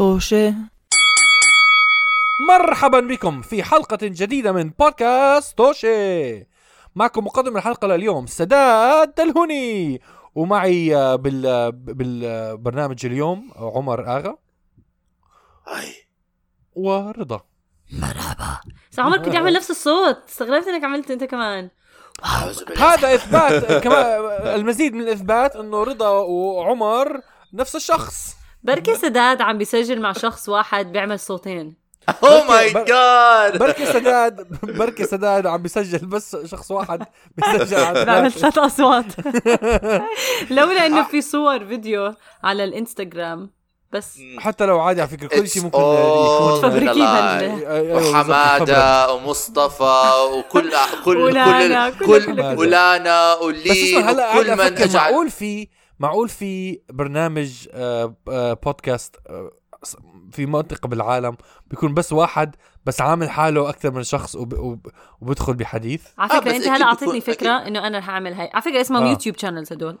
طوشة. مرحبا بكم في حلقة جديدة من بودكاست توشي معكم مقدم الحلقة لليوم سداد دلهوني. ومعي بال بالبرنامج اليوم عمر آغا. هاي. ورضا. مرحبا. بس عمر كنت يعمل نفس الصوت. استغربت إنك عملت أنت كمان. هذا إثبات كمان المزيد من الإثبات إنه رضا وعمر نفس الشخص. بركي سداد عم بيسجل مع شخص واحد بيعمل صوتين. اوه ماي جاد بركي سداد بركي سداد عم بيسجل بس شخص واحد بيسجل بعمل ثلاثة. ثلاث أصوات. لولا إنه في صور فيديو على الإنستغرام. بس حتى لو عادي على فكرة كل شيء ممكن يكون. ال- أيوة. وحمادة ومصطفى وكل كل كل كل- كل كل- ولانا وكل هلا من اجعل معقول في معقول في برنامج آه، آه، بودكاست آه، في منطقة بالعالم بيكون بس واحد بس عامل حاله أكثر من شخص وب- وب- وبدخل بحديث. على آه، فكرة بس أنت هلا أعطيتني فكرة إنه أنا رح أعمل هاي. على فكرة اسمهم آه. YouTube channels هدول.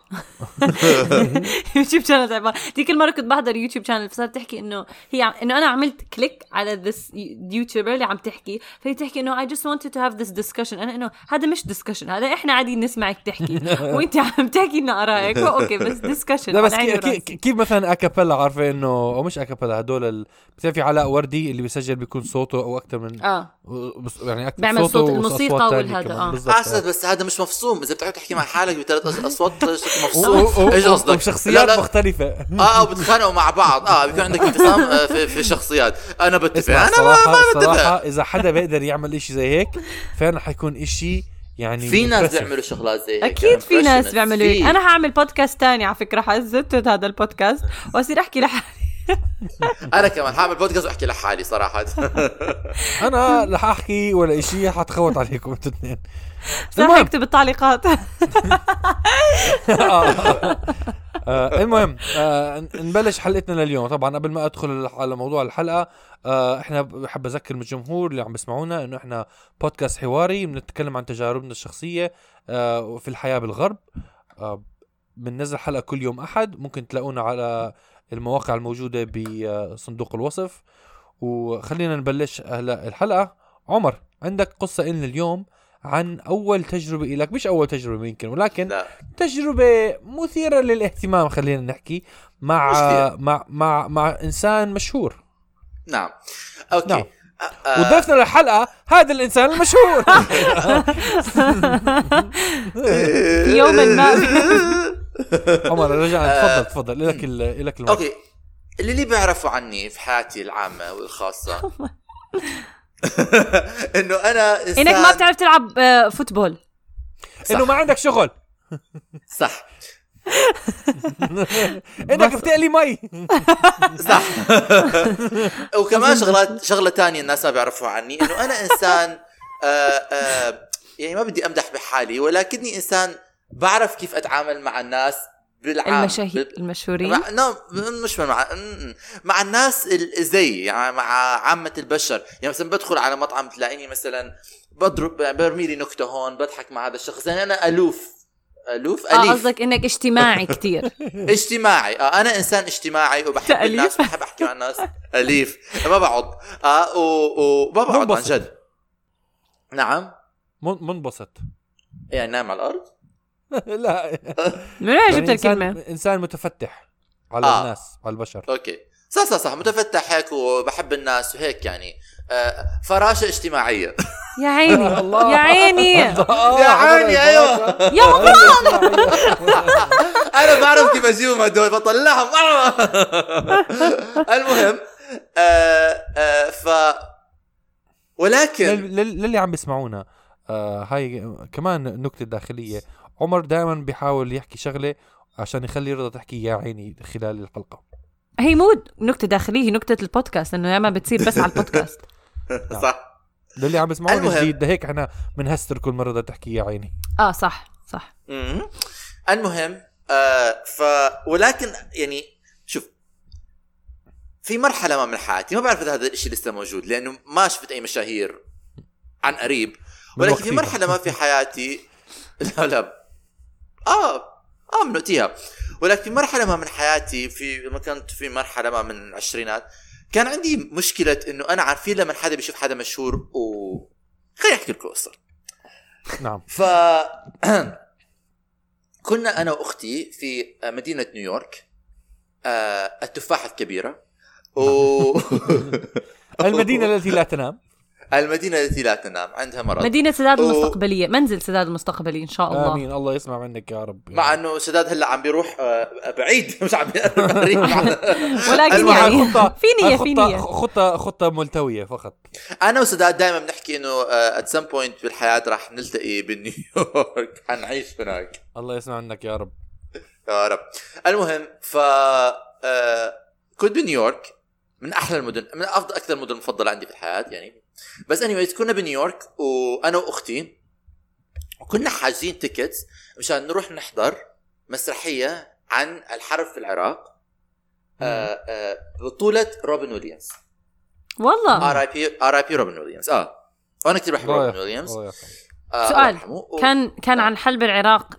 YouTube channels عبارة ديك المرة كنت بحضر YouTube channel فصارت تحكي إنه هي عم- إنه أنا عملت click على this YouTuber اللي عم تحكي. فهي تحكي إنه I just wanted to have this discussion. أنا إنه هذا مش discussion هذا إحنا قاعدين نسمعك تحكي. وإنت عم تحكي لنا آرائك. okay بس discussion. لا بس عيني كي-. كيف مثلا اكابيلا عارفة إنه أو مش اكابيلا هدول ال- بتعرفي علاء وردي اللي بيسجل بيكون صوته أو أكثر من آه بس- يعني أكثر بيعمل صوت الموسيقى والهذا،. آه. بالضبط اسد بس هذا مش مفصوم إذا بتعرف تحكي مع حالك بثلاث اصوات مفصوم إيش قصدك؟ وشخصيات لا، لا. مختلفة آه وبتخانقوا مع بعض آه بيكون عندك انفصام آه، في, في شخصيات أنا بتفق أنا ما, بتفق إذا حدا بيقدر يعمل إشي زي هيك فعلا حيكون إشي يعني في ناس. بيعملوا شغلات زي هيك أكيد في ناس. بيعملوا هيك. أنا هعمل بودكاست تاني على فكرة حزتت هذا البودكاست وأصير أحكي لحالي أنا كمان حاعمل بودكاست وأحكي لحالي صراحة. أنا رح أحكي ولا إشي حتخوت عليكم أنتوا اثنين. رح اكتب التعليقات. آه. آه، المهم آه، نبلش حلقتنا لليوم. طبعا قبل ما أدخل على موضوع الحلقة آه، إحنا بحب أذكر من الجمهور اللي عم بيسمعونا إنه إحنا بودكاست حواري بنتكلم عن تجاربنا الشخصية آه، في الحياة بالغرب. آه، بننزل حلقة كل يوم أحد. ممكن تلاقونا على المواقع الموجودة بصندوق الوصف. وخلينا نبلش هلا الحلقة. عمر عندك قصة لنا اليوم عن أول تجربة لك مش أول تجربة يمكن ولكن لا. تجربة مثيرة للاهتمام خلينا نحكي مع مثير. مع مع مع إنسان مشهور. نعم. أوكي. نعم. وضيفنا للحلقة هذا الإنسان المشهور. يوما ما. عمر رجع تفضل تفضل. لك ال- لك okay. اللي اللي بيعرفوا عني في حياتي العامة والخاصة. إنه أنا إنسان إنك ما بتعرف تلعب آه، football. إنه ما عندك شغل. صح. إنك بتقلي مي. صح. وكمان شغلات شغلة تانية الناس ما بيعرفوها عني. إنه أنا إنسان آه آه يعني ما بدي أمدح بحالي ولكني إنسان بعرف كيف أتعامل مع الناس بالعام المشاهير بال- المشهورين؟ مع نو مش مع م- مع الناس ال- زي يعني مع عامة البشر. يعني مثلا بدخل على مطعم تلاقيني مثلا بضرب برمي لي نكتة هون بضحك مع هذا الشخص. يعني أنا ألوف ألوف آه أليف. قصدك إنك اجتماعي كتير. اجتماعي. آه أنا إنسان اجتماعي وبحب تأليف. الناس بحب أحكي مع الناس. أليف. ما بقعد آه و- وما بقعد عن منبسط. جد. نعم. من- منبسط. يعني نام على الأرض. لا. من وين جبت يعني الكلمة؟ إنسان انسان متفتح على آه. الناس على البشر. أوكي. صح صح صح. متفتح هيك وبحب الناس وهيك يعني. آه فراشه اجتماعية. يا عيني. يا عيني. يا يا عيني أيوه. يا عمران أنا بعرف كيف اجيبهم هدول بطلعهم. المهم آه آه ف ولكن لل- لل- للي عم بيسمعونا آه هاي كمان نكتة داخلية. عمر دائما بيحاول يحكي شغلة عشان يخلي رضا تحكي يا عيني خلال الحلقة. هي مو نكتة داخلية هي نكتة البودكاست انه ياما بتصير بس على البودكاست. صح. للي عم بيسمعونا المهم. جديد ده هيك إحنا بنهستر كل مرة رضا تحكي يا عيني. آه صح صح. مم. المهم آه ف ولكن يعني شوف في مرحلة ما من حياتي ما بعرف إذا هذا الشيء لسه موجود لأنه ما شفت أي مشاهير عن قريب ولكن في. مرحلة ما في حياتي. لا لا. آه آه وقتها. ولكن في مرحلة ما من حياتي في لما كنت في مرحلة ما من العشرينات كان عندي مشكلة إنه أنا عارفين لما حدا بيشوف حدا مشهور و خليني أحكي لكم قصة. نعم. ف كنا أنا وأختي في مدينة نيويورك آه، التفاحة الكبيرة. و المدينة التي لا تنام. المدينة التي لا تنام عندها مرض. مدينة سداد أوه. المستقبلية منزل سداد المستقبلي إن شاء الله. آمين الله يسمع منك يا رب. مع إنه سداد هلا عم بيروح آه، بعيد مش عم ولكن يعني في نية في خطة نية. خطة خطة ملتوية فقط. أنا وسداد دائما بنحكي إنه at some point بالحياة رح نلتقي بنيويورك حنعيش هناك. الله يسمع منك يا رب. يا رب. المهم ف آه، كنت بنيويورك. من أحلى المدن من افضل أكثر المدن المفضله عندي في الحياة يعني. بس اني كنا بنيويورك وأنا وأختي وكنا حاجزين tickets مشان نروح نحضر مسرحية عن الحرب في العراق آه، آه، بطولة روبن ويليامز. والله. آر آي بي آر آي بي روبن ويليامز آه. وأنا كثير بحب روبن ويليامز. آه، سؤال. و- كان كان عن حلب العراق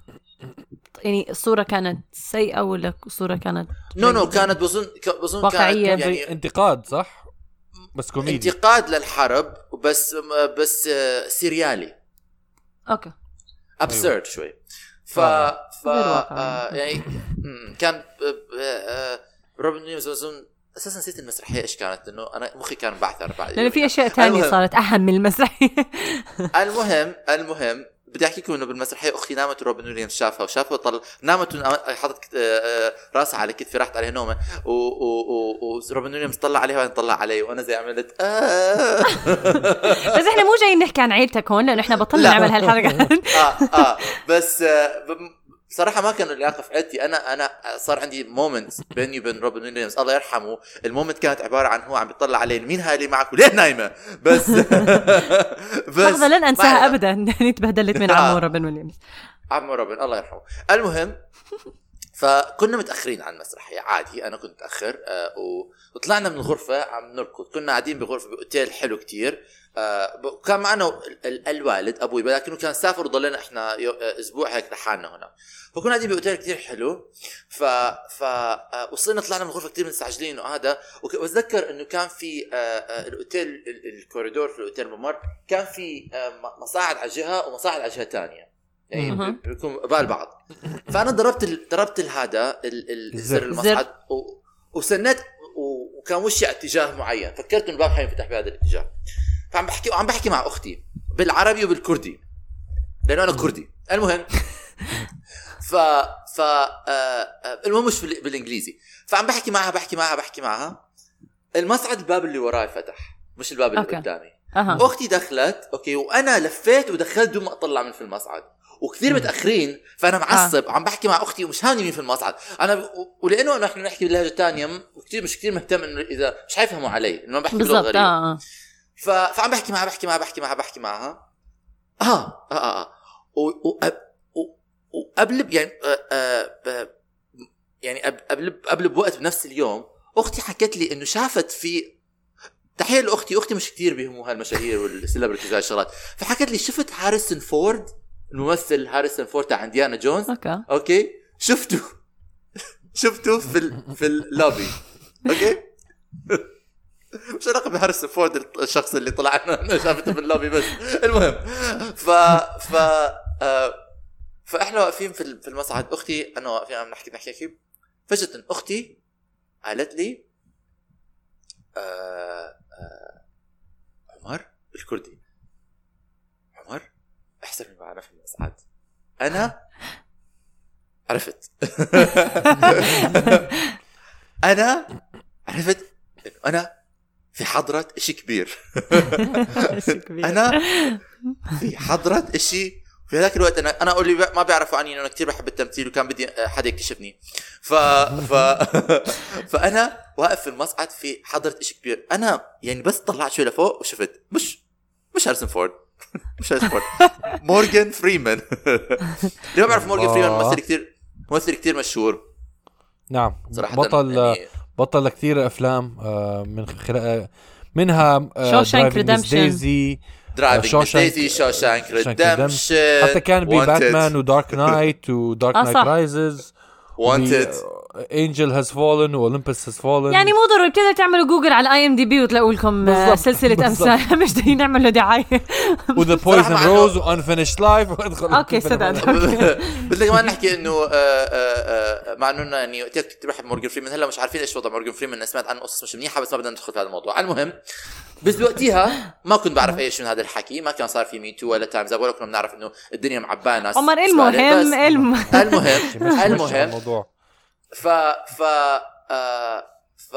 يعني الصورة كانت سيئة ولا الصورة كانت no no كانت بظن بظن. كانت زي يعني انتقاد صح؟ بس كوميدي انتقاد للحرب بس بس آه، سيريالي okay absurd شوي ف آه. ف. آه، يعني كان آه، روبن ويليامز اظن أساسا نسيت المسرحية إيش كانت لأنه أنا مخي كان بعثر بعد لأنه في أشياء تانية المهم. صارت أهم من المسرحية المهم المهم بدي احكي لكم انه بالمسرحيه أختي نامت وروبن ويليامز شافها وشافها وطل نامت حطت آه، آه، راسها على كتفي راحت عليها نومة وروبن ويليامز طلع عليها وأنا طلع علي وأنا زي عملت آه بس إحنا مو جايين نحكي عن عيلتك هون لأنه إحنا بطلنا. نعمل هالحركات آه آه بس ب- بصراحة ما كان العلاقة في عيلتي. أنا أنا صار عندي moment بيني وبين روبن ويليامز الله يرحمه. ال moment كانت عبارة عن هو عم بيطلع علي مين هاي اللي معك وليه نايمة؟ بس بس لحظة لن أنساها ما- أبدا. إني تبهدلت من آه. عمو روبن ويليامز. عمو روبن الله يرحمه. المهم فكنا متأخرين عن المسرحية. عادي أنا كنت متأخر آه وطلعنا من الغرفة عم نركض. كنا قاعدين بغرفة بأوتيل حلو كتير. آه وكان معنا ال- ال- الوالد أبوي لكنه كان سافر وضلينا إحنا أسبوع هيك لحالنا هنا. فكنا قاعدين بأوتيل كتير حلو. ف ف آه، وصلنا طلعنا من الغرفه كتير مستعجلين وهذا. وأتذكر إنه كان في آه، آه، الأوتيل ال- الكوريدور في الأوتيل ممر كان في آه، مصاعد على جهة ومصاعد على جهة ثانية يعني. بيكون قبال بعض. فأنا ضربت ال... ضربت هذا ال... ال... الزر. المصعد و... واستنيت. وكان وشي على اتجاه معين. فكرت إنه الباب حينفتح بهذا الاتجاه. فعم بحكي وعم بحكي مع أختي بالعربي وبالكردي لأنه أنا كردي. المهم ف ف آه... آه... المهم مش بال... بالإنجليزي. فعم بحكي معها بحكي معها بحكي معها. المصعد الباب اللي وراي فتح مش الباب اللي okay. قدامي. أها. أختي دخلت okay وأنا لفيت ودخلت دون ما أطلع من في المصعد. وكثير متأخرين فأنا معصب. عم بحكي مع أختي ومش هامني مين في المصعد. أنا ب... ولأنه نحن نحكي باللهجه الثانية وكثير مش كثير مهتم إنه اذا مش حيفهموا علي إنه ما بحكي بلغه بالضبط. غريبه آه. ف... فعم بحكي معها بحكي معها بحكي معها بحكي معها. آه آه آه, آه. و... و... و... وقبل يعني آه آه ب... يعني قبل قبل بوقت بنفس اليوم أختي حكت لي إنه شافت في تحية لأختي أختي مش كثير بيهموا هالمشاهير وال celebrities هالشغلات فحكت لي شفت هاريسون فورد الممثل هاريسون فورد تاع إنديانا جونز؟ okay. okay. شفته. شفته في ال... في ال lobby okay. مش علاقة بهاريسون فورد الشخص اللي طلع أنا شافته في اللوبي بس. المهم ف ف آه فإحنا واقفين في ال- في المصعد. أختي أنا واقفين عم نحكي نحكي نحكي. فجأة أختي قالت لي آه آه عمر بالكردي عمر احسن معنا في المصعد. أنا عرفت. أنا عرفت. انه أنا في حضرة إشي كبير. أنا في حضرة إشي في ذاك الوقت أنا أنا أقول لي ما بيعرفوا عني انه أنا كثير بحب التمثيل وكان بدي حدا يكتشفني. ف ف فأنا واقف في المصعد في حضرة إشي كبير. أنا يعني بس طلعت شوي لفوق وشفت مش مش هارسون فورد. مش هارسون فورد. مورجان فريمان. اللي ما بيعرف مورجان. فريمان ممثل كثير ممثل كثير مشهور. نعم. صراحة بطل يعني بطل كثير أفلام آه، من خلال منها Shawshank Redemption. Daisy Driving Shawshank- Daisy Shawshank Redemption حتى كان بباتمان و Dark Knight و Dark Knight. Rises Wanted Angel Has Fallen و Olympus Has Fallen يعني مو ضروري بتقدر تعملوا جوجل على IMDb وتلاقوا لكم آه،. سلسلة. أمثال. مش دايرين نعمل له دعاية. و The Poison Rose و Unfinished Life وادخل okay سداد بدنا كمان نحكي إنه آه، آه، مع إنه يعني كنت بحب مورجان فريمان هلا مش عارفين إيش وضع مورجان فريمان أنا سمعت عنه قصص مش منيحة بس ما بدنا ندخل في هذا الموضوع. المهم بس بوقتها ما كنت بعرف إيش من هذا الحكي ما كان صار في Me Too ولا Time's ولا كنا بنعرف إنه الدنيا عمر إيه زبالة. المهم؟ إيه الم- المهم المهم المهم الموضوع. ف ف آه ف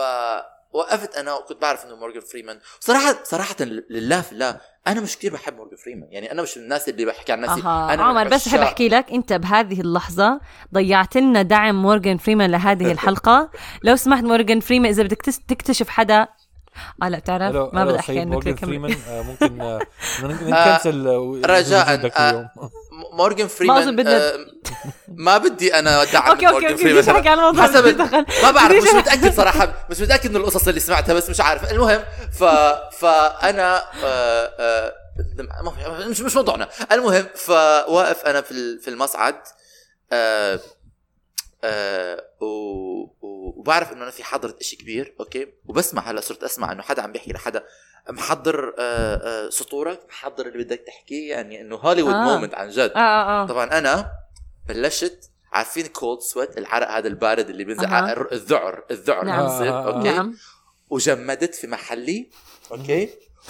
وقفت أنا وكنت بعرف إنه مورجان فريمان. صراحة صراحة لله في الله أنا مش كثير بحب مورجان فريمان. يعني أنا مش من الناس اللي بحكي عن نفسي. أها. أنا من عمر بس بحب أحكي لك أنت بهذه اللحظة ضيعت لنا دعم مورجان فريمان لهذه الحلقة. لو سمحت مورجان فريمان إذا بدك تكتشف حدا. آه لا بتعرف ألو- ما بدي أحكي انه مورجان فريمان. آه، ممكن آه، نكنسل آه، رجاء، مورجان فريمان بدنا- آه ما بدي أنا ادعم أوكي أوكي أوكي بديش فريمان أحكي عن الموضوع حسب دخل. ما بعرف مش. متأكد صراحة مش متأكد من القصص اللي سمعتها بس مش عارف المهم ف فانا آه آه مش مش موضوعنا المهم فواقف أنا في في المصعد آه آه وبعرف إنه أنا في حضرة إشي كبير أوكي وبسمع هلا صرت أسمع إنه حدا عم بيحكي لحدا محضر آه آه سطورك محضر اللي بدك تحكيه يعني إنه هوليوود آه. moment عن جد. آه آه آه. طبعا أنا بلشت عارفين cold sweat العرق هذا البارد اللي بينزل الر- الذعر الذعر نعم. آه، آه، آه. okay؟ نعم. وجمدت في محلي okay؟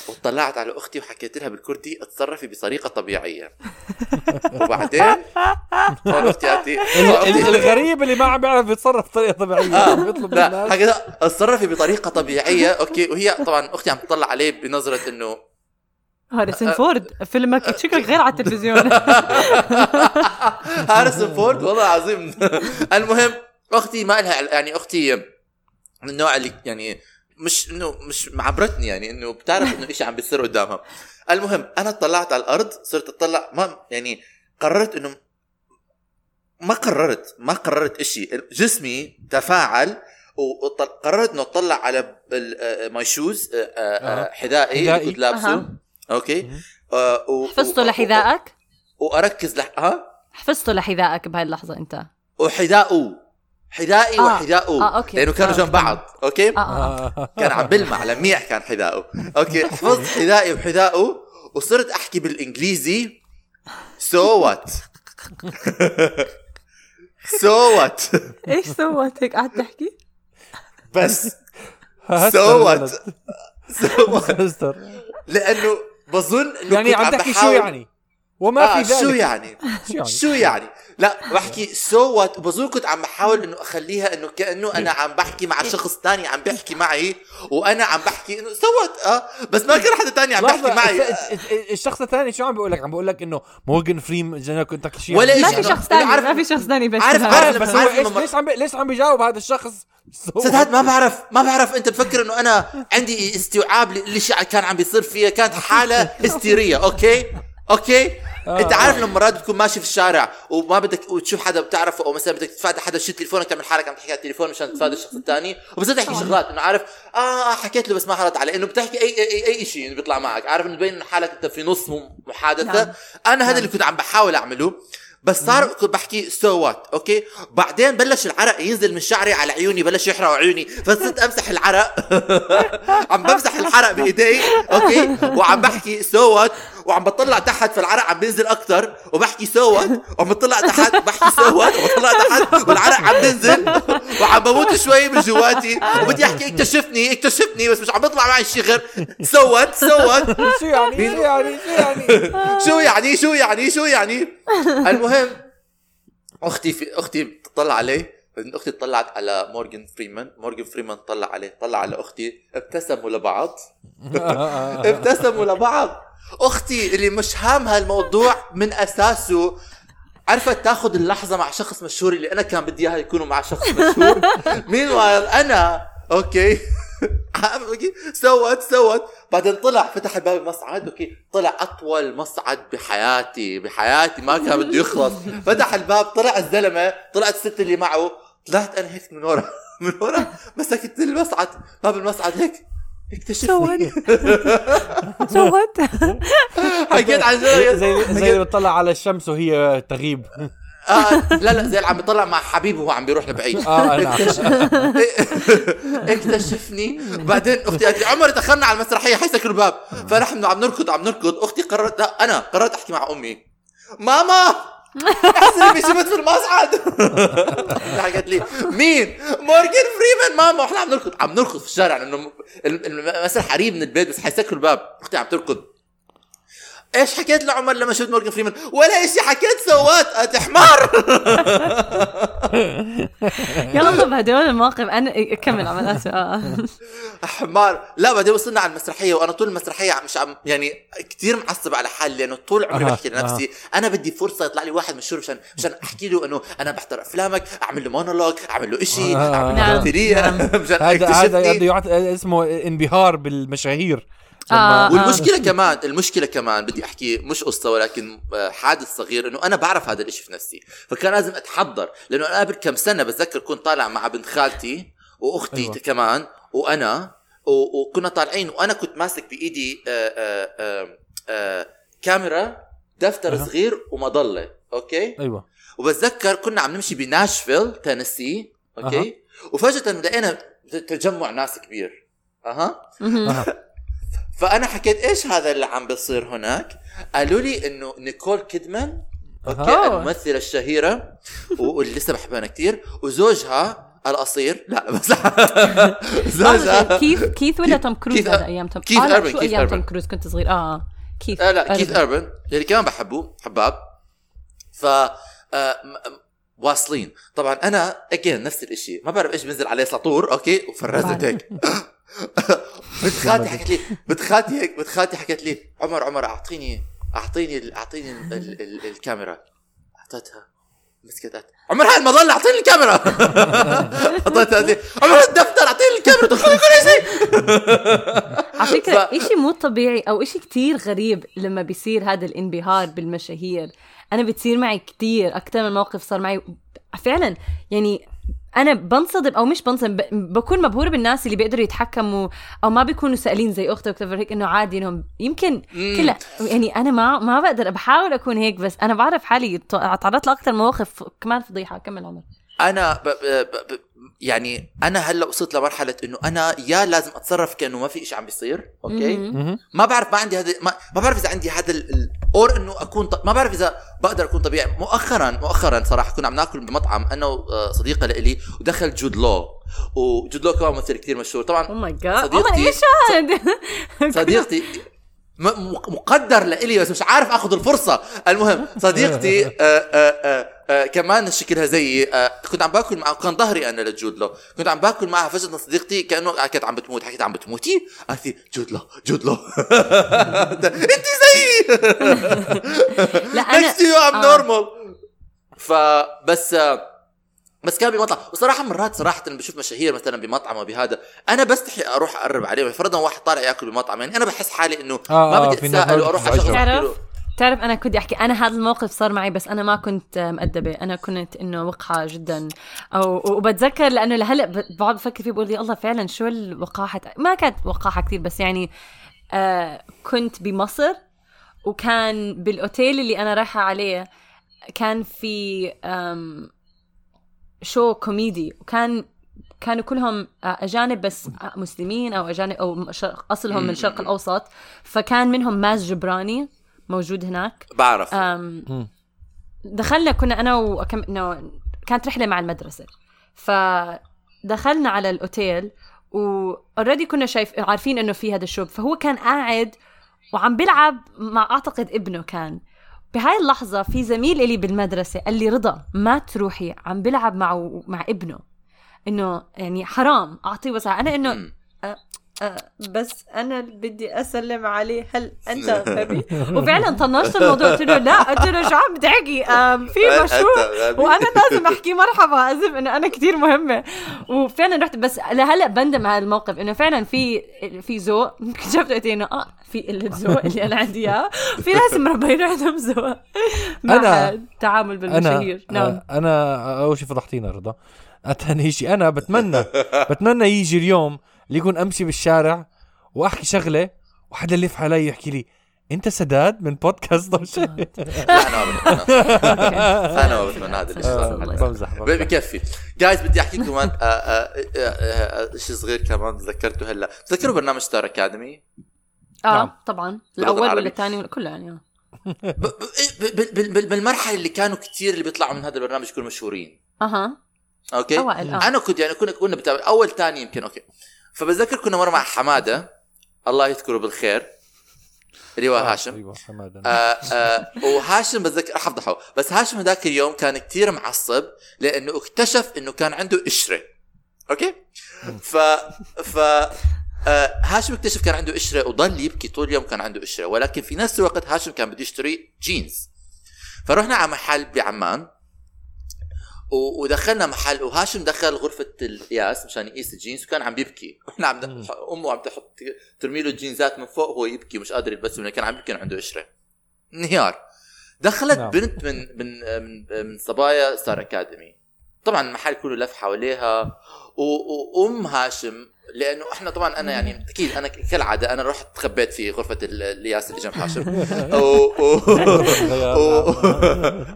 وطلعت على أختي وحكيت لها بالكردي أتصرفي بطريقة طبيعية. وبعدين أختي قالت لي الغريب اللي ما عم بيعرف يتصرف بطريقة طبيعية. آه. بيطلب من لا الناس حكيت أتصرفي بطريقة طبيعية. okay وهي طبعا أختي عم تطلع عليه بنظرة إنه هاريسون فورد فيلمك شكلك غير على التلفزيون. هاريسون فورد والله العظيم. المهم أختي ما لها يعني أختي من النوع اللي يعني مش إنه مش معبرتني يعني إنه بتعرف إنه إشي عم بيصير قدامها المهم أنا طلعت على الأرض صرت أطلع ما يعني قررت إنه ما قررت ما قررت إشي جسمي تفاعل وقررت إنه أطلع على my shoes أها. حذائي اللي حذائي. كنت لابسه أها. okay. آه، حفظته لحذائك وأركز لح ها حفظته لحذائك بهاي اللحظة أنت وحذاؤه حذائي آه. وحذاؤه. آه، okay. لأنه كانوا آه، جنب بعض okay؟ آه آه. آه. كان عم بلمع لميع كان حذاؤه. أوكي. حفظت حذائي وحذاؤه وصرت أحكي بالإنجليزي. سو وات سو وات إيش سوت هيك قعدت تحكي؟ بس. so. what so what. لأنه بظن إنه يعني كنت عم تحكي شو يعني؟ وما آه في ذلك. شو يعني؟ شو يعني؟ شو يعني؟ لا بحكي so what بظن كنت عم بحاول إنه أخليها إنه كأنه أنا عم بحكي مع شخص تاني عم بيحكي معي وأنا عم بحكي إنه so what آه بس ما كان حدا تاني عم بيحكي لحظة معي. الش- الش- الشخص الثاني شو عم بقول لك؟ عم بقول لك إنه مورجان فريم جانا كنت تحكي شيء ولا ما في شخص ثاني عارف- ما في شخص ثاني بس. عارف-. عارف- بس هو ليش عم ليش عم بيجاوب هذا الشخص؟ سو- سداد ما بعرف ما بعرف أنت تفكر إنه أنا عندي استيعاب للي شيء كان عم بيصير فيها كانت حالة هستيرية أوكي؟ أوكي؟ آه، انت عارف. لما مرات بتكون ماشي في الشارع وما بدك وتشوف حدا بتعرفه أو مثلا بدك تتفادى حدا شي تليفونك تعمل حالك عم تحكي على التليفون مشان تتفادى الشخص الثاني. وبصير تحكي شغلات إنه عارف آه حكيت له بس ما حرد عليه إنه بتحكي أي أي أي, أي شيء بيطلع معك. عارف إنه تبين حالك أنت في نص محادثة. نعم. أنا هذا اللي كنت عم بحاول أعمله بس صار كنت بحكي so what okay؟ بعدين بلش العرق ينزل من شعري على عيوني بلش يحرق عيوني. فصرت أمسح العرق. عم بمسح العرق بإيدي okay؟ وعم بحكي so what وعم بطلع تحت فالعرق عم بينزل أكثر وبحكي so what وعم بطلع تحت بحكي so what وبطلع تحت والعرق عم بينزل وعم بموت شوي من جواتي وبدي أحكي اكتشفني اكتشفني بس مش عم بيطلع معي شيء غير so what so what شو يعني؟ شو يعني؟ شو يعني؟ شو يعني؟ شو يعني؟ شو يعني؟ المهم أختي في أختي بتطلع عليه بعدين أختي طلعت على مورجان فريمان مورجان فريمان طلع عليه طلع على أختي ابتسموا لبعض. ابتسموا لبعض. أختي اللي مش هامها الموضوع من أساسه عرفت تاخذ اللحظة مع شخص مشهور اللي أنا كان بدي إياها يكونوا مع شخص مشهور. مين أنا okay. okay. so what so what. بعدين طلع فتح باب المصعد okay. طلع أطول مصعد بحياتي بحياتي ما كان بده يخلص. فتح الباب طلع الزلمة طلعت الست اللي معه. طلعت أنا هيك من ورا من ورا مسكت المصعد. باب المصعد هيك. اكتشفني so what حكيت عن زي زي زي اللي بتطلع على الشمس وهي تغيب. آه لا لا زي اللي عم بيطلع مع حبيبه وهو عم بيروح لبعيد. آه أنا اكتشفني. بعدين أختي قالت لي عمر تاخرنا على المسرحية حيسكروا الباب فنحن عم نركض عم نركض. أختي قررت لا أنا قررت أحكي مع أمي. ماما! احسني بشبت في المصعد. قالت لي مين؟ مورجان فريمان ماما. وإحنا عم نركض عم نركض في الشارع لأنه المسرح قريب من البيت بس حيسكروا الباب. أختي عم تركض. إيش حكيت لعمر لما شفت مورجان فريمان؟ ولا إشي حكيت so what انت حمار يلا طب هدول المواقف. أنا كمل عمل اسف آه حمار لا بعدين وصلنا على المسرحية وأنا طول المسرحية مش عم يعني كثير معصب على حالي لأنه طول عمري بحكي لنفسي. أنا بدي فرصة يطلع لي واحد مشهور مشان مشان أحكي له إنه أنا بحضر أفلامك أعمل له مونولوج أعمل له شيء. أعمل نعم، له تمثيليه نعم. مشان هذا هذا اسمه انبهار بالمشاهير. آه. والمشكلة كمان المشكلة كمان بدي أحكي مش قصة ولكن آه، حادث صغير إنه أنا بعرف هذا الإشي في نفسي فكان لازم أتحضر لأنه أنا قبل كم سنة بتذكر كنت طالع مع بنت خالتي وأختي أيوة. أيوة. كمان وأنا وكنا طالعين وأنا كنت ماسك بإيدي آه، آه، آه، آه، كاميرا دفتر أها. صغير ومظله أوكي أيوه وبتذكر كنا عم نمشي بناشفيل تينيسي okay أها. وفجأة لقينا تجمع ناس كبير أها مهم. فأنا حكيت إيش هذا اللي عم بيصير هناك؟ قالوا لي إنه نيكول كيدمان okay. الممثلة الشهيرة واللي لسه بحبها كثير وزوجها القصير. لا بس زوجها كيث كيث ولا توم كروز؟ هذا أيام توم كيث آه شو كيث أيام. توم كروز؟ كنت صغير. آه كيث آه لا كيث أربن. أربن اللي كمان بحبه حباب. ف آه، واصلين. طبعا أنا اجين نفس الإشي. ما بعرف إيش بنزل عليه سطور okay وفرزت. هيك. بنت خالتي حكت لي بنت خالتي هيك بنت خالتي حكت لي عمر عمر اعطيني أعطيني أعطيني ال ال ال الكاميرا. أعطيتها. مسكت عمر هاي المظلة أعطيني الكاميرا. أعطيتها عمر الدفتر أعطيني الكاميرا. تدخلي كل شيء. على فكرة ف- إشي مو طبيعي أو إشي كتير غريب لما بيصير هذا الانبهار بالمشاهير. أنا بتصير معي كتير. أكثر من موقف صار معي. فعلا يعني أنا بنصدم أو مش بنصدم ب- بكون مبهورة بالناس اللي بيقدروا يتحكموا أو ما بيكونوا سائلين زي أختي وكتفر هيك إنه عادي إنهم يمكن. كلا يعني أنا ما ما بقدر بحاول أكون هيك بس أنا بعرف حالي ط- تعرضت لأكثر مواقف كمان فضيحة كمل عمر أنا ب ب ب يعني أنا هلأ وصلت لمرحلة إنه أنا يا لازم أتصرف كأنه ما في شيء عم بيصير أوكي. ما بعرف ما عندي هذا ما, ما بعرف إذا عندي هذا ال- or إنه أكون ط... ما بعرف إذا بقدر أكون طبيعي. مؤخرا مؤخرا صراحة كنا عم ناكل بمطعم أنا وصديقه لإلي ودخل جود لو. وجود لو كمان ممثل كثير مشهور. طبعا my god صديقتي- هذا صديقتي مقدر لإلي بس مش عارف آخذ الفرصة. المهم صديقتي آه آه آه آه كمان شكلها زيي آه كنت عم باكل معها كان ظهري أنا لجود لو. كنت عم باكل معها فجأة صديقتي كأنه كانت عم بتموت. حكيت عم بتموتي؟ قالت لي جود لو جود لو. أنت لا to you I'm آه. normal. فبس آه، بس كان بمطعم. وصراحة مرات صراحة بشوف مشاهير مثلا بمطعم أو بهذا أنا بستحي أروح أقرب عليهم. فرضا واحد طالع يأكل بمطعم يعني أنا بحس حالي إنه آه، ما آه، بدي في أتساءل وأروح. اشغل تعرف أنا كنت أحكي أنا هذا الموقف صار معي بس أنا ما كنت مؤدبة. أنا كنت إنه وقحة جدا. أو وبتذكر لأنه لهلأ بقعد بفكر فيه بقول يا الله فعلا شو الوقاحة؟ ما كانت وقاحة كثير بس يعني آه كنت بمصر. وكان بالأوتيل اللي أنا رايحة عليه كان في شو كوميدي وكان كانوا كلهم آه، أجانب بس آه، مسلمين أو أجانب أو شرق- أصلهم من الشرق الأوسط. فكان منهم ماز جبراني موجود هناك. بعرف. دخلنا كنا أنا وكم كانت رحلة مع المدرسة. فدخلنا على الأوتيل واوريدي كنا شايف عارفين إنه في هذا الشوب. فهو كان قاعد وعم بيلعب مع أعتقد ابنه كان. بهاي اللحظة في زميل إلي بالمدرسة قال لي رضا ما تروحي عم بلعب مع مع ابنه. إنه يعني حرام أعطيه وسع. أنا إنه أه بس أنا بدي أسلم عليه. هل أنت غبي؟ وفعلا طنشت الموضوع. قلت له لا. قلت له شو عم تحكي في مشروع. وأنا لازم أحكي مرحبا. اسف إنه أنا كتير مهمة. وفعلا رحت. بس لهلأ بندم على الموقف إنه فعلا في في ذوق. اكتشفت وقتها إنه آه في قلة ذوق اللي أنا عندي إياه. في ناس مربيين عندهم ذوق. مع أنا- التعامل بالمشاهير. أنا نعم. آه، أنا أول شيء فضحتينا رضا. ثاني شيء أنا بتمنى بتمنى يجي اليوم اللي يكون أمشي بالشارع وأحكي شغلة وحدا يلف علي يحكي لي أنت سداد من بودكاست ضوشة لا أنا ما بتمنى أنا ما بتمنى هذا الشيء آه،. بمزح. بكفي جايز بدي أحكي لكم كمان آه، آه، شيء صغير كمان تذكرته هلا. تذكروا برنامج ستار اكاديمي آه نعم. طبعا. بالوطن الأول ولا. الثاني كله يعني. ب- ب- ب- ب- ب- بالمرحلة اللي كانوا كثير اللي بيطلعوا من هذا البرنامج يكونوا مشهورين. أها. okay؟ أوائل آه. أنا كنت يعني كنا كنا بتابع. أول ثاني يمكن okay. فبتذكر كنا مرة مع حمادة. الله يذكره بالخير. اللي هو هاشم. أيوه حمادة. آه آه وهاشم بتذكر رح افضحه بس هاشم هذاك اليوم كان كتير معصب لأنه اكتشف إنه كان عنده قشرة. أوكي؟ ف ف آه هاشم اكتشف كان عنده قشرة وضل يبكي طول اليوم كان عنده قشرة. ولكن في نفس الوقت هاشم كان بده يشتري جينز. فرحنا على محل بعمان. ودخلنا محل وهاشم دخل غرفة القياس مشان يقيس الجينز وكان عم بيبكي. وإحنا عم. أمه عم تحط ترمي له الجينزات من فوق وهو يبكي مش قادر يلبسهم كان عم يبكي عنده قشره انهيار دخلت نعم. بنت من من من, من صبايا ستار أكاديمي. طبعا المحل كله لف حواليها. وأم هاشم لأنه إحنا طبعا أنا يعني أكيد أنا كالعادة أنا رحت تخبيت في غرفة ال- الياس اللي جنب و... و...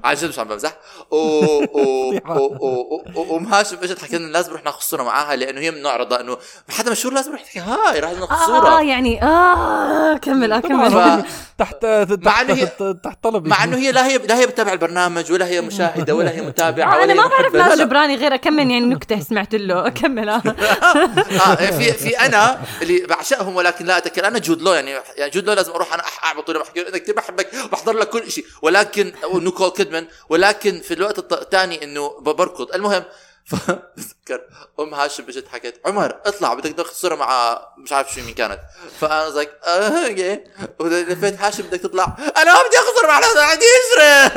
عن جد مش عم بمزح. وأم هاشم إجت حكت لنا لازم نروح ناخذ صورة معاها لأنه هي من نوع رضا إنه حدا مشهور لازم نروح نحكي هاي راح ناخذ آه, صورة. آه يعني آه كمل آه كمل تحت مع إنه هي- تحت تحت طلب مع إنه هي لا هي لا هي بتتابع البرنامج ولا هي مشاهدة ولا هي متابعة آه ولا أنا ما بعرف ناس. جبراني غير أكمل يعني نكتة سمعت له. كمل آه آه في في أنا اللي بعشقهم ولكن لا أتذكر. أنا جود لو يعني يعني جود لو لازم أروح أنا أعبط ولا بحكي له أنا كثير بحبك. بحضر لك كل شيء ولكن ونيكول كيدمان. ولكن في الوقت الثاني إنه بركض. المهم فبتذكر أم هاشم اجت حكت عمر اطلع بدك تاخذ صورة مع مش عارف شو مين كانت. فأنا زيك آه أوكي. ولفيت هاشم بدك تطلع. أنا ما بدي أخذ صورة مع حدا عندي قشره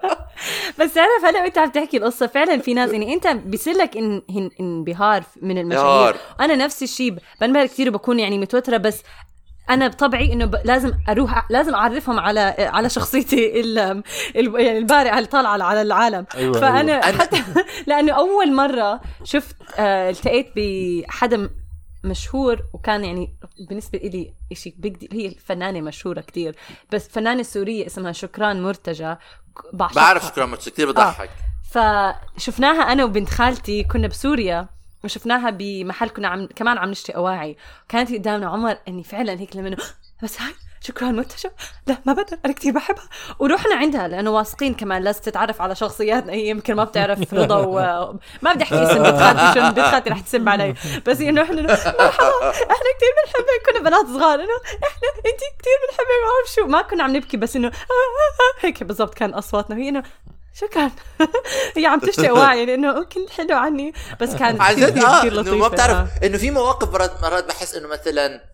بس تعرف هلا وأنت عم تحكي القصة فعلا في ناس يعني أنت بيصير لك إن إن إنبهار من المشاهير. أنا نفس الشيء بنبهر كثير وبكون يعني متوترة بس أنا بطبعي إنه ب... لازم أروح لازم أعرفهم على على شخصيتي ال... ال... يعني البارعه اللي طالعة على العالم. أيوة، فأنا أيوة. حتى لأنه أول مرة شفت آه التقيت بحدا مشهور وكان يعني بالنسبة لي شيء بيج هي فنانة مشهورة كتير بس فنانة سورية اسمها شكران مرتجى بعشقها. بعرف شكرا مرتش كثير بضحك. فشفناها أنا وبنت خالتي كنا بسوريا. وشفناها بمحل كنا عم كمان عم نشتري أواعي. كانت قدامنا عمر إني فعلا هيك لما بس هاي شكرا مرتجى لا ما بدها أنا كثير بحبها. ورحنا عندها لأنه واثقين كمان لازم تتعرف على شخصياتنا. هي يمكن ما بتعرف رضا و... ما بدي أحكي اسم بنت خالتي شو بنت خالتي رح تسب علي. بس إنه إحنا مرحبا إحنا كثير بنحبك. كنا بنات صغار إنه إحنا انت كثير بنحبك ما بعرف شو. ما كنا عم نبكي بس إنه هيك بالضبط كان أصواتنا. وهي إنه شكرا هي عم تشتاق واعي لأنه كنت حلو عني بس كان عن جد كثير آه كثير انه لطيفة ما بتعرف آه. إنه في مواقف مرات مرات بحس إنه مثلا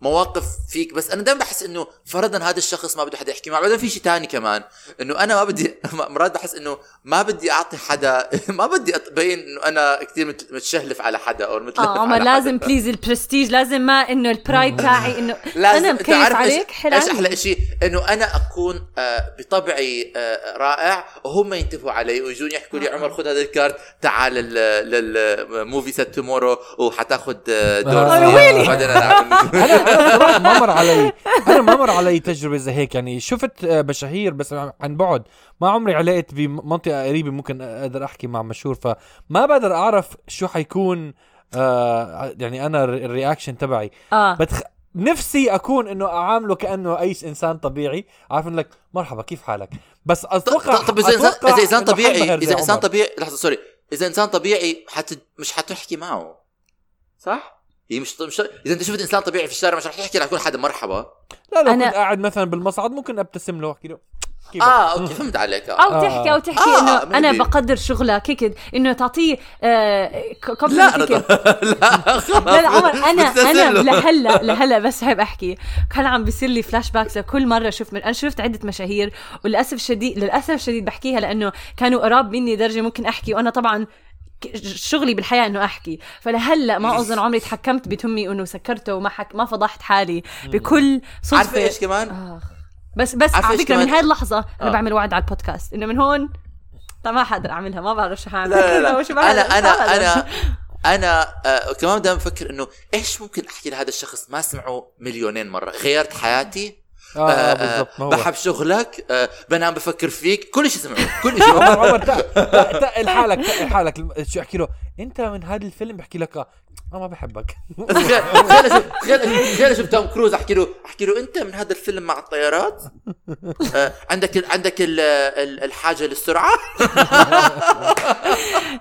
مواقف فيك بس أنا دائما بحس إنه فرضا هذا الشخص ما بده حدا يحكي معه بعدين في شيء تاني كمان إنه أنا ما بدي مرات بحس إنه ما بدي أعطي حدا ما بدي ابين إنه أنا كثير مت- متشهلف على حدا أو متلهف آه عمر لازم حدا. please البرستيج لازم ما إنه ال pride تاعي إنه لازم أنا مكيف عليك حلو إيش. أحلى شيء إنه أنا أكون آه بطبعي آه رائع وهم ينتبهوا علي ويجون يحكوا لي عمر خذ هذا الكارت تعال لل movie set tomorrow وحتاخذ آه، دور آه،. وبعدين أنا صراحة ما مر علي. أنا ما مر علي تجربة زي هيك. يعني شفت آه، مشاهير بس عن بعد. ما عمري علقت بمنطقة قريبة ممكن أقدر أحكي مع مشهور. فما بقدر أعرف شو حيكون آه يعني أنا الر- ال reaction تبعي. آه. بتخ... نفسي أكون إنه أعامله كأنه اي إنسان طبيعي. عارف لك مرحبا كيف حالك؟ بس أتوقع طب إذا انسان إذا إنسان طبيعي إذا إنسان. طبيعي لحظة sorry. إذا إنسان طبيعي حت مش حتحكي معه. صح؟ هي مش مش إذا أنت شفت إنسان طبيعي في الشارع مش رح تحكي رح يكون حدا مرحبا لا لو أنا- كنت قاعد مثلا بالمصعد ممكن أبتسم له واحكي له كيف آه أوكي فهمت عليك أو آه. تحكي أو تحكي آه، إنه maybe. أنا بقدر شغلك هيك إنه تعطيه آه ك- لا هيك. لا لا لا عمر أنا أنا له. لهلأ لهلأ بس بحب أحكي كان عم بيصير لي flashbacks لكل مرة أشوف من أنا شفت عدة مشاهير وللأسف الشديد للأسف الشديد بحكيها لأنه كانوا قراب مني درجة ممكن أحكي وأنا طبعا شغلي بالحياة إنه أحكي فلهلا ما أظن عمري تحكمت بتمي إنه سكرته وما حك ما فضحت حالي بكل صدفة عارفة إيش كمان؟ آخ. بس بس على فكرة من؟ هاي اللحظة أنا آه. بعمل وعد على البودكاست إنه من هون طب ما حقدر أعملها ما بعرف شو حاعمل لا لا لا. أنا أنا. أنا أنا آه كمان دائما بفكر إنه إيش ممكن أحكي لهذا الشخص ما سمعه مليونين مرة غيرت حياتي آه, آه هو. بحب شغلك آه بنام بفكر فيك كل شيء سمعوه كل شيء عمر عمر تقل حالك تقل حالك. شو احكي له؟ انت من هذا الفيلم بحكي لك آه أنا ما بحبك. تخيل تخيل أشوف تخيل أشوف توم كروز احكي له احكي له أنت من هذا الفيلم مع الطيارات؟ آه عندك ال عندك ال ال الحاجة للسرعة؟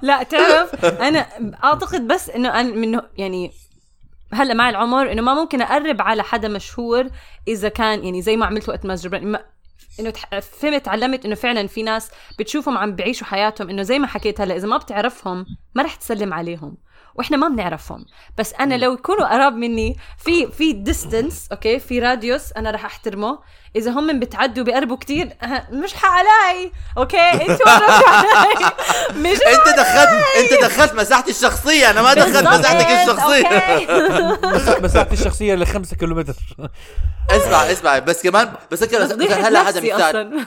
لا تعرف أنا أعتقد بس إنه أنا منه يعني هلا مع العمر إنه ما ممكن أقرب على حدا مشهور إذا كان يعني زي ما عملت وقت ماس جبران إنه فهمت تعلمت إنه فعلا في ناس بتشوفهم عم بيعيشوا حياتهم إنه زي ما حكيت هلا إذا ما بتعرفهم ما رح تسلم عليهم. وإحنا ما بنعرفهم. بس أنا لو يكونوا قراب مني في في distance أوكي في radius أنا رح أحترمه. إذا هم بتعدوا بيقربوا كتير أه، مش حقلاي أوكي؟ أنتوا قربتوا علي. مش انت دخلت انت دخلت مساحتي الشخصية أنا ما دخلت مساحتك الشخصية. مساحتي الشخصية ل 5 كيلومتر. اسمع اسمع بس كمان بس هلا هذا مثال.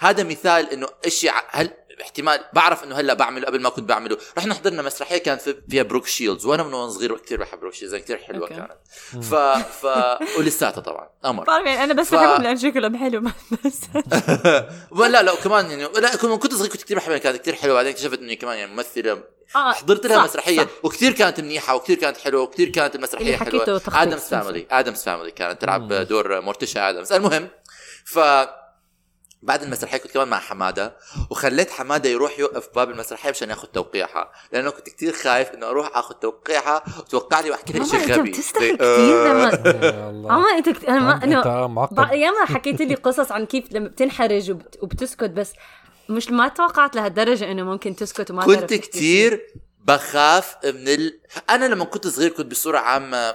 هذا مثال إنه إشي هل احتمال بعرف إنه هلأ بعمله قبل ما كنت بعمله. رحنا حضرنا مسرحيه كانت في- فيها بروك شيلدز وأنا من وأنا صغير كثير بحب بروك شيلدز كثير حلوة. كانت. ف ف ولساتها طبعا. قمر بعرف يعني أنا بس ف- بحبهم لأن شكلهم حلو بس. ولا لا وكمان يعني لا كنت كنت صغير كنت كثير بحبها كانت كثير حلوة. بعدين اكتشفت اني كمان يعني ممثلة. آه، حضرت لها صح، مسرحية. صح. وكثير كانت منيحة وكثير كانت حلوة وكثير كانت المسرحية اللي حكيته حلوة Addams. Family Addams Family كانت تلعب دور مورتيشا ادمز المهم ف بعد المسرحية كنت كمان مع حمادة وخليت حمادة يروح يوقف باب المسرحية مشان ياخذ توقيعها لأنه كنت كثير خايف إنه أروح اخذ توقيعها وتوقع لي واحكي لها عمر شيء أنت غبي بتستحي زي- كثير لما يا الله عمر أنت. أنا ما أنت أنا ياما حكيت لي قصص عن كيف لما بتنحرج وبت... وبتسكت بس مش ما توقعت لهالدرجة إنه ممكن تسكت وما كنت. كثير بخاف من ال... أنا لما كنت صغير كنت بصورة عامة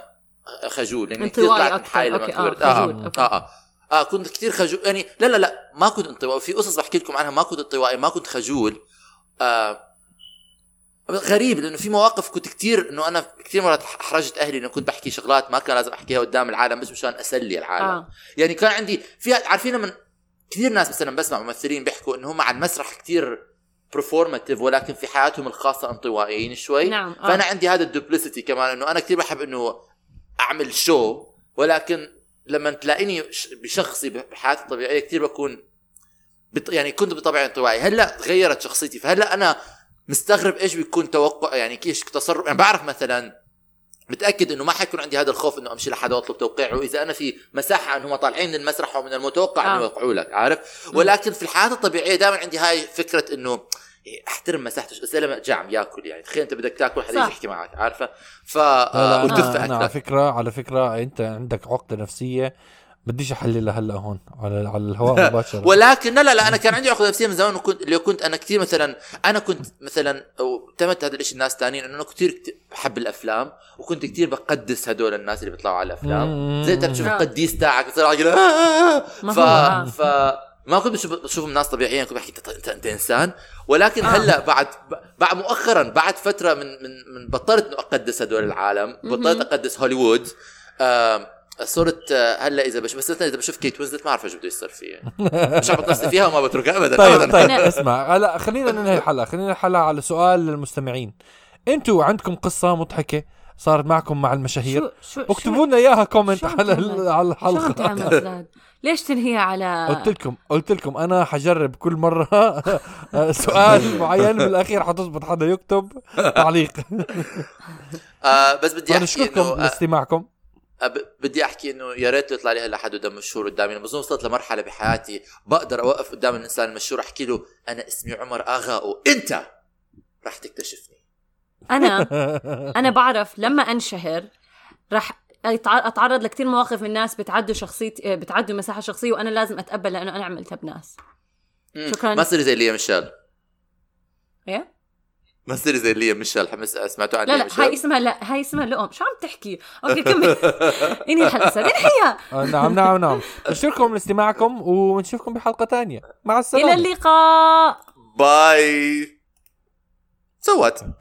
خجول يعني كثير طلعت من. حالي لما آه، كبرت آه, خجول، أوكي. آه, آه, آه كنت كثير خجول. يعني لا لا لا ما كنت انطوائي. في قصص بحكي لكم عنها ما كنت انطوائي ما كنت خجول. آه غريب لأنه في مواقف كنت كثير إنه أنا كثير مرات احرجت أهلي إنه كنت بحكي شغلات ما كان لازم أحكيها قدام العالم بس مشان أسلي العالم. آه. يعني كان عندي في عارفين من كثير ناس مثلا بسمع ممثلين بيحكوا إنه هم على المسرح كثير performative ولكن في حياتهم الخاصة انطوائيين شوي. نعم، آه. فأنا عندي هذا ال duplicity كمان إنه أنا كثير بحب إنه أعمل شو ولكن لما تلاقيني بشخصي بحياتي الطبيعية كثير بكون بط... يعني كنت بطبعي انطوائي. هلأ تغيرت شخصيتي. فهلأ أنا مستغرب إيش بيكون توقع يعني كيف تصرف يعني بعرف مثلا متأكد إنه ما حيكون عندي هذا الخوف إنه أمشي لحدا واطلب توقيعه اذا أنا في مساحة انهم طالعين من المسرح ومن المتوقع آه. إنه يوقعوا لك عارف؟ ولكن في الحياة الطبيعية دائما عندي هاي فكرة إنه احترم مساحته بس لما جعم ياكل يعني تخيل أنت بدك تاكل حدا يحكي معك عارفة ف على فكره على فكرة أنت عندك عقدة نفسية بديش أحللها هلأ هون على على الهواء مباشرة ولكن لا لا لا أنا كان عندي عقدة نفسية من زمان وكنت اللي كنت أنا كثير مثلا أنا كنت مثلا وتمت هذا الشيء الناس ثانيين انه أنا كثير بحب الأفلام وكنت كثير بقدس هدول الناس اللي بيطلعوا على الأفلام. زي أنت بتشوف آه. القديس تاعك بتصير ف. ف ما كنت بشوف بشوفهم ناس طبيعيين كنت بحكي انت أنت, إنسان. ولكن آه. هلا بعد بعد مؤخرا بعد فترة من من من بطلت إنه أقدس هدول العالم بطلت أقدس هوليوود. آم، صرت آه، هلا إذا بشوف بس إذا بشوف كيت وينزلت ما أعرف إيش بده يصير فيها. مش عم بتنصي فيها وما بتركها ابدا. طيب أبداً. طيب اسمع هلا خلينا ننهي الحلقة خلينا الحلقة على سؤال للمستمعين. أنتوا عندكم قصة مضحكة؟ صارت معكم مع المشاهير. شو شو اكتبوا لنا إياها comment على على شو عم الحلقة؟ ليش تنهيها على قلت لكم قلت لكم أنا حجرب كل مرة سؤال معين بالأخير حتظبط حدا يكتب تعليق. آه بس بدي أحكي انه آه، لاستماعكم. آه، بدي أحكي إنه يا ريت يطلع لي هلا حدا دم مشهور قدامي. لما بظن وصلت لمرحلة بحياتي بقدر أوقف قدام الإنسان المشهور أحكي له أنا اسمي عمر آغا وأنت راح تكتشفني. أنا أنا بعرف لما أنشهر رح أتعرض لكثير مواقف من ناس بتعدوا شخصيتي بتعدوا مساحة شخصية وأنا لازم أتقبل لأنه أنا عملتها بناس. شكراً. ما تصيري زي ليا ميشيل. إيه؟ ما تصيري زي ليا ميشيل. حمس سمعتوا عن لا لا هاي اسمها لا هاي اسمها لقم شو عم تحكي؟ أوكي كمل. انهي الحلقة انهيها آه، نعم نعم نعم. نشكركم لاستماعكم ونشوفكم بحلقة تانية. مع السلامة. إلى اللقاء. bye. سوت